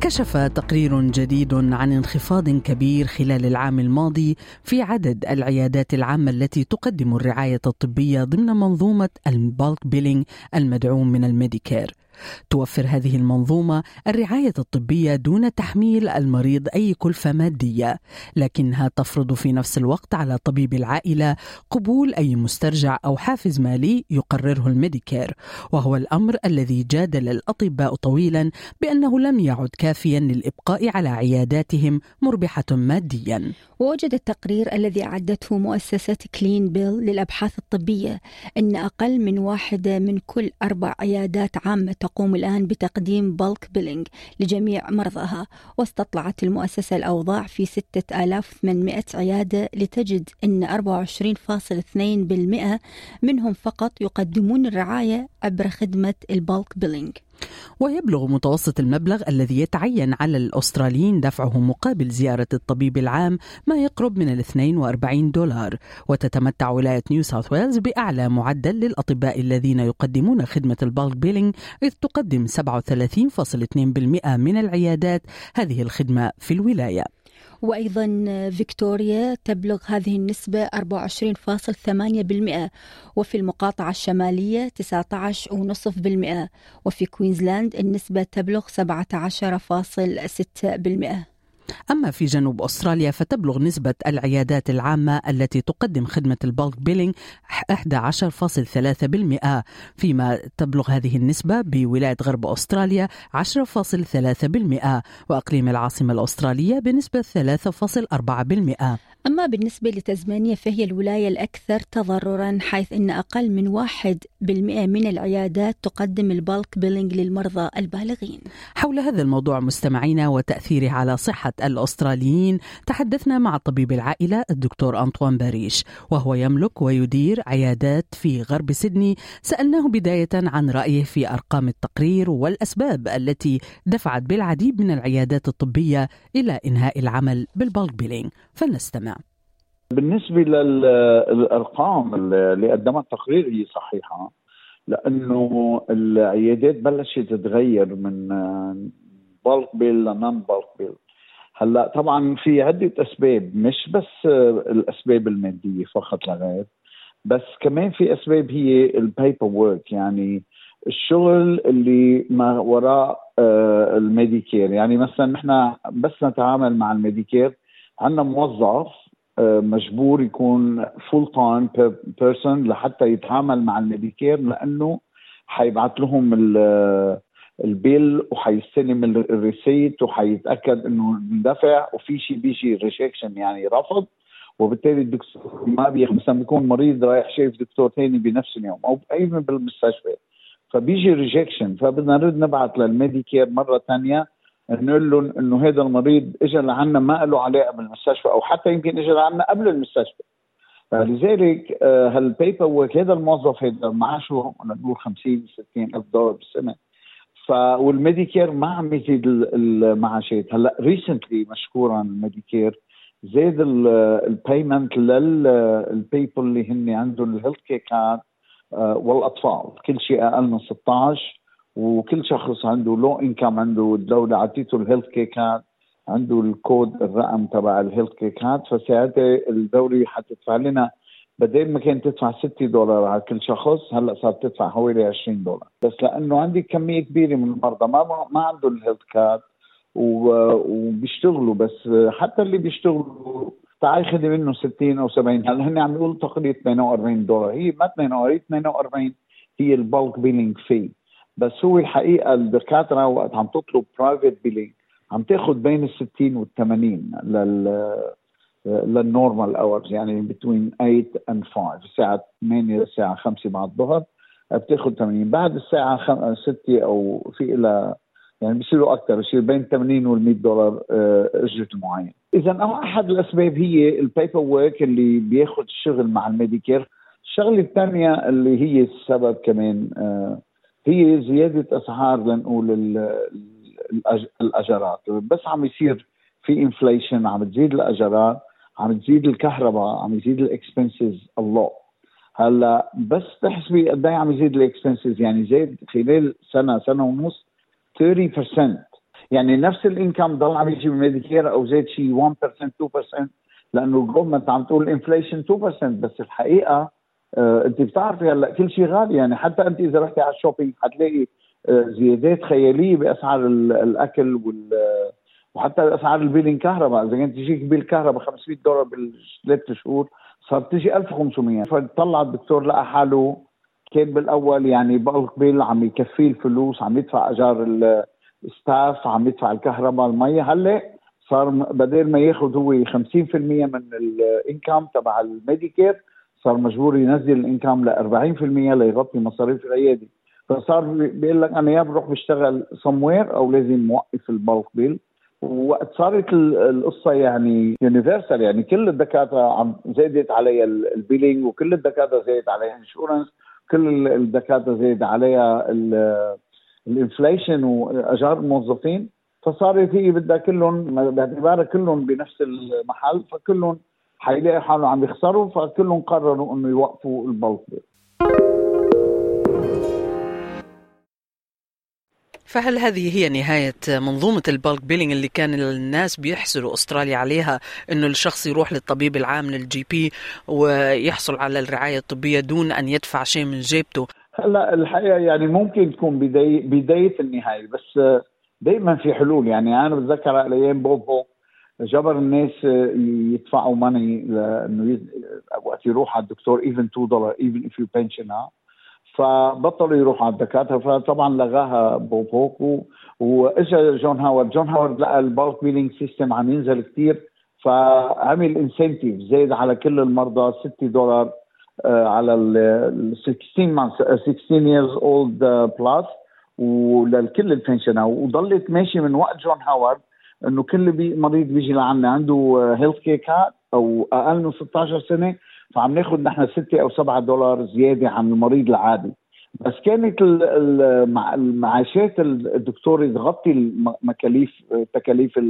كشف تقرير جديد عن انخفاض كبير خلال العام الماضي في عدد العيادات العامة التي تقدم الرعاية الطبية ضمن منظومة ال bulk billing المدعوم من ال Medicare. توفر هذه المنظومة الرعاية الطبية دون تحميل المريض أي كلفة مادية لكنها تفرض في نفس الوقت على طبيب العائلة قبول أي مسترجع أو حافز مالي يقرره ال Medicare وهو الأمر الذي جادل الأطباء طويلا بأنه لم يعد كافيا للإبقاء على عياداتهم مربحة ماديا. ووجد التقرير الذي أعدته مؤسسة Cleanbill للأبحاث الطبية أن أقل من واحدة من كل أربع عيادات عامة تقوم الآن بتقديم bulk billing لجميع مرضاها واستطلعت المؤسسة الأوضاع في 6800 عيادة لتجد أن 24.2% منهم فقط يقدمون الرعاية عبر خدمة ال bulk billing ويبلغ متوسط المبلغ الذي يتعين على الأستراليين دفعه مقابل زيارة الطبيب العام ما يقرب من ال 42 دولار. وتتمتع ولاية نيو ساوث ويلز بأعلى معدل للأطباء الذين يقدمون خدمة ال bulk billing إذ تقدم 37.2% من العيادات هذه الخدمة في الولاية. وأيضا فيكتوريا تبلغ هذه النسبة 24.8% وفي المقاطعة الشمالية 19.5% وفي كوينزلاند النسبة تبلغ 17.6% أما في جنوب أستراليا فتبلغ نسبة العيادات العامة التي تقدم خدمة ال bulk billing 11.3% فيما تبلغ هذه النسبة بولاية غرب أستراليا 10.3% وأقليم العاصمة الأسترالية بنسبة 3.4% أما بالنسبة لتزمانيا فهي الولاية الأكثر تضررا حيث أن أقل من واحد بالمئة من العيادات تقدم البالك بيلينج للمرضى البالغين. حول هذا الموضوع مستمعينا وتأثيره على صحة الأستراليين تحدثنا مع طبيب العائلة الدكتور أنطوان باريش وهو يملك ويدير عيادات في غرب سيدني. سألناه بداية عن رأيه في أرقام التقرير والأسباب التي دفعت بالعديد من العيادات الطبية إلى إنهاء العمل بال bulk billing فلنستمع. بالنسبة للأرقام اللي قدمها التقرير هي صحيحة لأنه العيادات بلشت تتغير من bulk bill ل non bulk bill هلأ طبعا في عدة أسباب مش بس الأسباب المادية فقط لا غير بس كمان في أسباب هي ال paperwork يعني الشغل اللي ما وراء آه، ال Medicare. يعني مثلا نحن بس نتعامل مع ال Medicare عندنا موظف مجبور يكون full-time person لحتى يتعامل مع ال Medicare لأنه حيبعث لهم ال bill وحيستلم ال receipt وحيتأكد إنه اندفع وفي شيء بيجي rejection يعني رفض وبالتالي الدكتور ما بيخ مثلا بيكون مريض رايح شايف دكتور ثاني بنفس اليوم أو أيضا بالمستشفى فبيجي rejection فبدنا نرد نبعث لل Medicare مرة ثانية نقول لهم إنه هذا المريض اجى لعنا ما له علاقه بالمستشفى أو حتى يمكن اجى لعنا قبل المستشفى. فلذلك آه، هال paperwork هذا الموظف هذا معاشه نقول 50 60 ألف دولار بالسنة. ف وال Medicare ما عم يزيد المعاشات هلأ recently مشكورا ال Medicare زاد ال payment لل people اللي هن عندهم ال health care card والأطفال. كل شيء أقل من 16 وكل شخص عنده low income عنده الدولة عطيته ال health care card عنده الكود الرقم تبع ال health care card فساعتها الدولة حتدفع لنا بدل ما كانت تدفع 6 دولار على كل شخص هلأ صارت تدفع حوالي 20 دولار. بس لأنه عندي كمية كبيرة من المرضى ما ما عندهم ال health card وبيشتغلوا بس حتى اللي بيشتغلوا تعال خذي منه 60 أو 70 هلأ هن عم يقولوا تقريبا 48 دولار. هي ما 48 48 هي ال bulk billing في بس هو الحقيقة الدكاترة وقت عم تطلب private billing عم تاخذ بين ال 60 وال 80 لل لل normal hours يعني between 8 and 5 الساعة 8 للساعة 5 بعد الظهر بتاخذ 80 بعد الساعة 6 أو في إلى يعني بصيروا أكثر بصير بين 80 وال 100 دولار آه، أجرة المعاين اذا أحد الأسباب هي ال paperwork اللي بياخذ الشغل مع ال Medicare. الشغلة الثانية اللي هي السبب كمان آه، هي زيادة أسعار لنقول الاجارات بس عم يصير في inflation عم تزيد الاجارات عم تزيد الكهرباء عم يزيد ال expenses الله هلأ بس تحسبي قد إيه عم يزيد ال expenses يعني زاد خلال سنة سنة ونص 30% يعني نفس ال income ضل عم يجي بال Medicare أو زاد شيء 1% 2% لأنه ال government عم تقول inflation 2% بس الحقيقة آه انت بتعرفي هلا كل شيء غالي يعني حتى انت إذا رحتي على ال shopping حتلاقي آه زيادات خيالية بأسعار الأكل وال وحتى أسعار ال bill الكهرباء. إذا كانت تجيك bill كهرباء 500 دولار بالثلاث شهور صار تجي 1500 فطلع الدكتور لقى حاله كان بالأول يعني bulk bill عم يكفيه الفلوس عم يدفع أجار ال staff عم يدفع الكهرباء المي هلأ صار بدل ما ياخذ هو 50% من ال income تبع ال Medicare صار مجبور ينزل ال income ل 40% ليغطي مصاريف العيادة. فصار بيقول لك أنا يا بروح بشتغل سموير أو لازم موقف ال bulk bill. وقت صارت القصة يعني universal يعني كل الدكاترة عم زادت عليها ال billing وكل الدكاترة زادت عليها insurance كل الدكاترة زاد عليها ال inflation وأجار الموظفين. فصارت هي بدها كلهم باعتبارها كلهم بنفس المحل فكلهم حيلاقي حالهم عم يخسروا فكلهم قرروا إنه يوقفوا ال bulk فهل هذه هي نهاية منظومة ال bulk billing اللي كان الناس بيحسدوا أستراليا عليها أنه الشخص يروح للطبيب العام لل GP ويحصل على الرعاية الطبية دون أن يدفع شيء من جيبته؟ هلا الحقيقة يعني ممكن تكون بداية, بداية النهاية بس دائما في حلول. يعني أنا بتذكر على أيام بوب هوك جبر الناس يدفعوا money لأنه وقت يروح على الدكتور even 2 دولار even if you pension فبطلوا يروحوا على الدكاترة. فطبعا لغاها بوب هوك وإجا جون هاورد. جون هاورد لقى ال bulk billing system عم ينزل كثير فعمل incentive زاد على كل المرضى 6 دولار آه، على ال 16 month 16 years old plus وللكل ال pension وضلت ماشي من وقت جون هاورد إنه كل بي مريض بيجي لعنا عنده health care card أو أقل من 16 سنة فعم ناخذ نحن 6 أو 7 دولار زيادة عن المريض العادي. بس كانت المعاشات الدكتور تغطي المكاليف تكاليف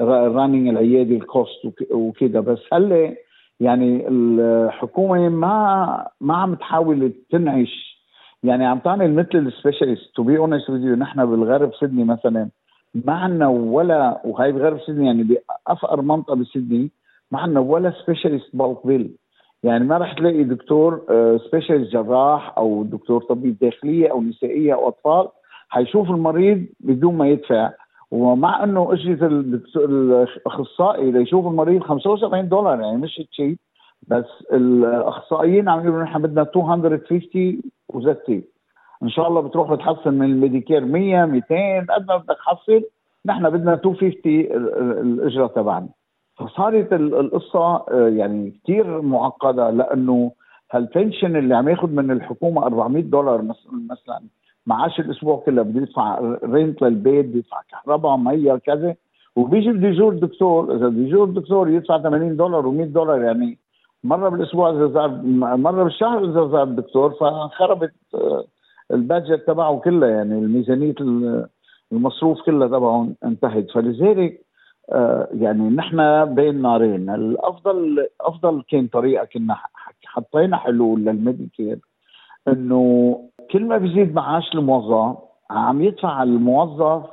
ال running العيادة ال cost وكذا بس هلأ يعني الحكومة ما ما عم تحاول تنعش. يعني عم تعمل مثل ال specialist to be honest نحن بالغرب سيدني مثلا ما ولا وهي بغرب سيدني يعني بأفقر منطقة بسيدني ما ولا specialist bulk bill يعني ما رح تلاقي دكتور special آه، جراح أو دكتور طبيب داخلية أو نسائية أو أطفال. حيشوف المريض بدون ما يدفع. ومع إنه إجرة الأخصائي ليشوف المريض 75 دولار يعني مش تشيب بس الأخصائيين عم يقولوا نحن بدنا 250 وزتي. إن شاء الله بتروح بتحصل من الميديكير 100 200 قد ما بدك تحصل نحن بدنا 250 الإجرة تبعنا. فصارت القصة آه، يعني كثير معقدة لأنه هال pension اللي عم ياخذ من الحكومة 400 دولار مثلا معاش الأسبوع كله بده يدفع rent للبيت بده يدفع كهرباء مية كذا. وبيجي بده يزور الدكتور إذا بده يزور الدكتور يدفع 80 دولار و100 دولار يعني مرة بالأسبوع إذا زار مرة بالشهر إذا زار الدكتور فخربت آه، ال budget تبعه كلها يعني الميزانية المصروف كلها تبعه انتهت. فلذلك آه، يعني نحن بين نارين. الأفضل أفضل كان طريقة كنا حطينا حلول لل Medicare إنه كل ما بيزيد معاش الموظف عم يدفع الموظف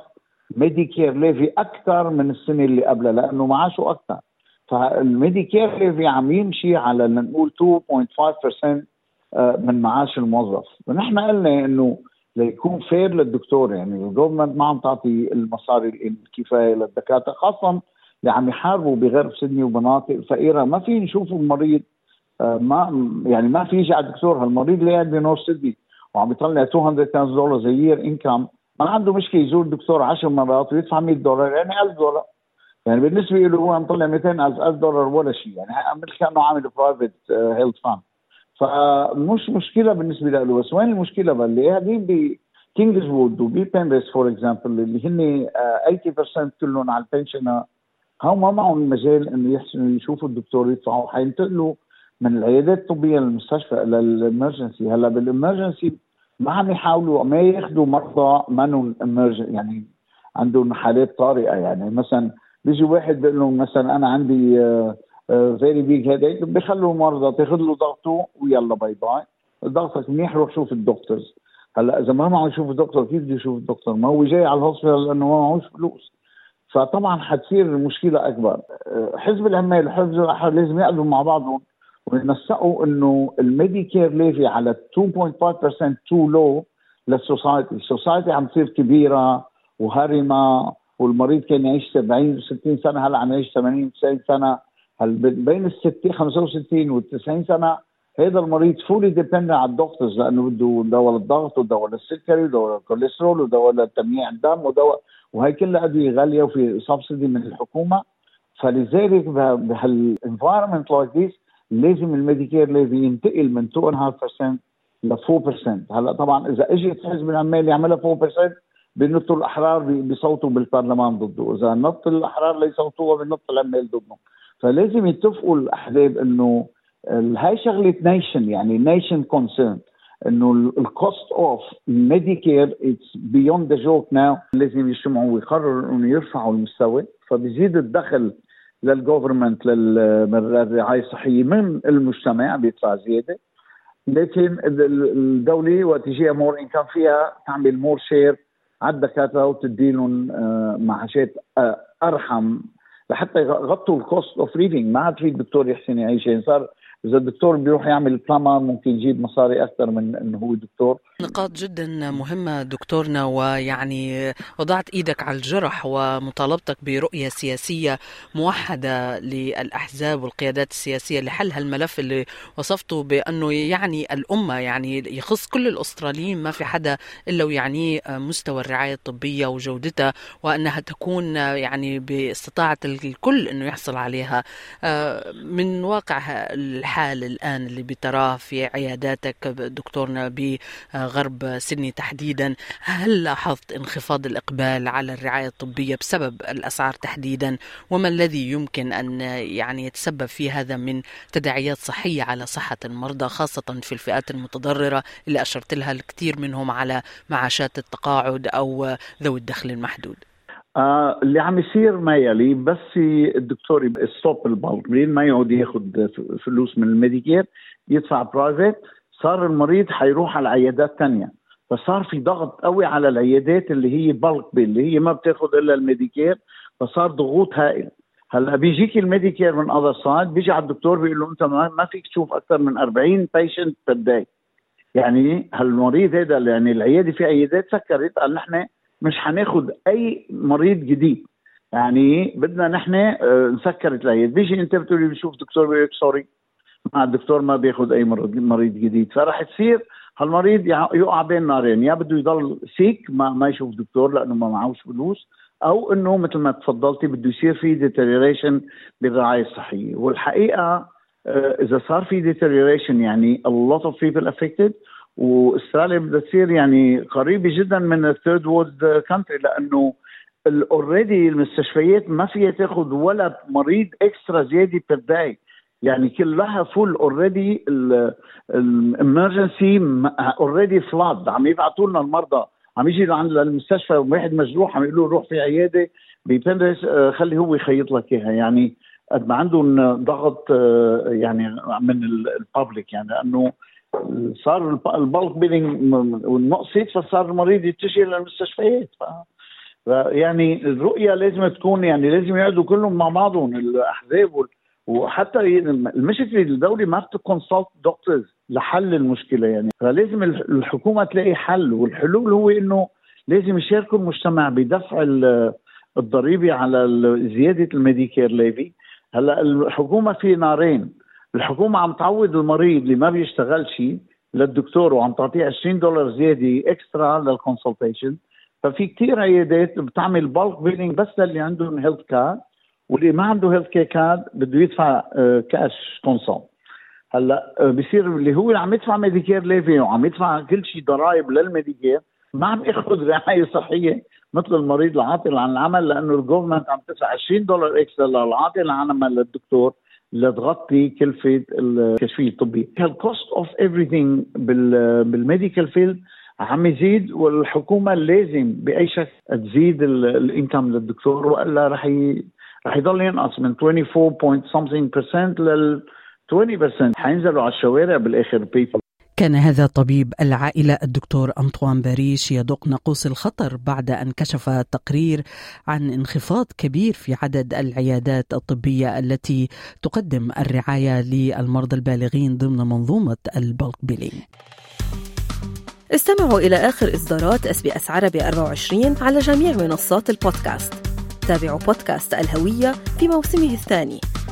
Medicare levy أكثر من السنة اللي قبلها لأنه معاشه أكثر فال Medicare levy عم يمشي على نقول 2.5% آه، من معاش الموظف. ونحن قلنا إنه ليكون fair للدكتور يعني ال government ما عم تعطي المصاري الكفاية للدكاترة خاصه اللي عم يحاربوا بغرب سيدني ومناطق فقيرة. ما في نشوف المريض ما يعني ما في يجي على الدكتور. هالمريض اللي قاعد ب North Sydney وعم يطلع 200 دولار their income ما عنده مشكلة يزور الدكتور 10 مرات ويدفع 100 دولار يعني 1000 دولار. يعني بالنسبة له هو عم طلع 200 1000 دولار ولا شيء يعني مثل كانه عامل private health fund فمش مشكلة بالنسبة له بس وين المشكلة اللي قاعدين Kingswood وبي ب Penrith for example اللي هن 80% كلهم على ال pension هم ما معهم المجال انه يحسنوا يشوفوا الدكتور يدفعوا حينتقلوا من العيادات الطبية للمستشفى لل emergency هلأ بال emergency ما عم يحاولوا ما ياخذوا مرضى منهم يعني عندهم حالات طارئة يعني مثلا بيجي واحد بيقول لهم مثلا أنا عندي very big headache بخلوا المرضى تاخذ له ضغطه ويلا bye bye. ضغطك منيح روح شوف ال doctors هلا إذا ما معه يشوف الدكتور كيف بده يشوف الدكتور؟ ما هو جاي على ال hospital لأنه ما معهوش فلوس. فطبعا حتصير المشكلة أكبر. حزب العمال وحزب الأحرار لازم يقعدوا مع بعضهم وينسقوا إنه ال Medicare levy على 2.5% too low لل society، ال society عم تصير كبيرة وهرمة والمريض كان يعيش 70 60 سنة هلا عم يعيش 80 90 سنة. هل بين ال 60 65 وال 90 سنة هذا المريض fully depend على ال doctors لأنه بده دواء للضغط ودواء للسكري ودواء للكوليسترول ودواء لتمييع الدم ودواء وهي كلها أدوية غالية وفي subsidy من الحكومة. فلذلك بهال environment like this لازم ال Medicare لازم ينتقل من 2.5% ل 4% هلأ طبعا إذا إجت حزب العمال يعملها 4% بنطوا الأحرار بيصوتوا بالبرلمان ضده، إذا نط الأحرار ليصوتوها بنط العمال ضده. فلازم يتفقوا الأحزاب إنه هاي شغلة nation يعني nation concern إنه ال cost of Medicare it's beyond the joke now لازم يجتمعوا ويقرروا إنه يرفعوا المستوى فبيزيد الدخل لل government للرعايه الصحيه من المجتمع بيدفع زيادة. لكن الدولة وقت يجيها more income فيها تعمل more share على الدكاتره وتدي لهم معاشات آه، أرحم لحتى يغطوا ال cost of living ما عاد في الدكتور يحسن يعيش. يعني صار إذا الدكتور بيروح يعمل plumber ممكن يجيب مصاري أكثر من إنه هو دكتور. نقاط جدا مهمة دكتورنا ويعني وضعت إيدك على الجرح ومطالبتك برؤية سياسية موحدة للأحزاب والقيادات السياسية لحل هالملف اللي وصفته بأنه يعني الأمة يعني يخص كل الأستراليين ما في حدا إلا ويعنيه مستوى الرعاية الطبية وجودتها وأنها تكون يعني باستطاعة الكل إنه يحصل عليها. آه، من واقع الحال الآن اللي بتراه في عياداتك دكتورنا بغرب سيدني تحديدا. هل لاحظت انخفاض الإقبال على الرعاية الطبية بسبب الأسعار تحديدا؟ وما الذي يمكن أن يعني يتسبب في هذا من تداعيات صحية على صحة المرضى خاصة في الفئات المتضررة اللي أشرت لها الكثير منهم على معاشات التقاعد أو ذوي الدخل المحدود؟ آه اللي عم يصير ما يلي بس الدكتور stop ال bulk ما يقعد ياخذ فلوس من ال Medicare يدفع private صار المريض حيروح على عيادات ثانية فصار في ضغط قوي على العيادات اللي هي bill اللي هي ما بتاخذ إلا ال Medicare فصار ضغوط هائل. هلأ بيجيك ال Medicare من other side بيجي على الدكتور بيقول له أنت ما فيك تشوف أكثر من 40 patient per day يعني هالمريض هذا يعني العيادة في عيادات سكرت قال نحن مش هناخد أي مريض جديد. يعني بدنا نحن آه، نسكر العيادة بيجي انت بتقولي بشوف دكتور بيقول sorry مع الدكتور ما بياخذ أي مريض جديد. فراح تصير هالمريض يقع بين نارين. يا بده يضل sick ما, ما يشوف دكتور لأنه ما معهوش فلوس أو إنه مثل ما تفضلتي بده يصير في deterioration بالرعاية الصحية. والحقيقة آه، إذا صار في deterioration يعني a lot of people affected واستراليا بدها تصير يعني قريبة جدا من ال third world country لأنه already المستشفيات ما فيها تأخذ ولا مريض extra زيادة per day يعني كلها full already ال emergency already flood عم يبعثوا لنا المرضى. عم يجي لعند المستشفى واحد مجروح عم يقولوا روح في عيادة. ببندرس آه، خلي هو يخيط لك إياها. يعني قد ما عندهم ضغط آه، يعني من الببليك يعني لأنه صار البلك بيلينج والنقصت فصار المريض يتجه للمستشفيات ف... يعني الرؤية لازم تكون يعني لازم يقعدوا كلهم مع بعضهم الأحزاب وال... وحتى المشكلة الدولة ما بتكونسلت دكتورز لحل المشكلة يعني. فلازم الحكومة تلاقي حل والحلول هو إنه لازم يشاركوا المجتمع بدفع الضريبة على زيادة ال Medicare levy. هلأ الحكومة في نارين. الحكومة عم تعوض المريض اللي ما بيشتغل شيء للدكتور وعم تعطيه 20 دولار زيادة extra لل consultation ففي كثير عيادات بتعمل bulk billing بس للي عندهم health card واللي ما عنده health care card بده يدفع كاش آه، consume هلأ آه، بصير اللي هو عم يدفع Medicare levy وعم يدفع كل شيء ضرائب لل Medicare ما عم ياخذ رعاية صحية مثل المريض العاطل عن العمل لأنه ال government عم تدفع 20 دولار extra للعاطل عن العمل للدكتور. لتغطي كلفة الكشفيه الطبيه. ال cost of everything بال medical field عم يزيد والحكومة لازم بأي شكل تزيد ال income للدكتور وإلا رح ي... رح يضل ينقص من 24 something لل 20% حينزلوا على الشوارع بالآخر people كان هذا طبيب العائلة الدكتور أنطوان باريش يدق ناقوس الخطر بعد أن كشف تقرير عن انخفاض كبير في عدد العيادات الطبية التي تقدم الرعاية للمرضى البالغين ضمن منظومة ال bulk billing استمعوا إلى آخر إصدارات اس بي إس عربي 24 على جميع منصات البودكاست. تابعوا بودكاست الهوية في موسمه الثاني.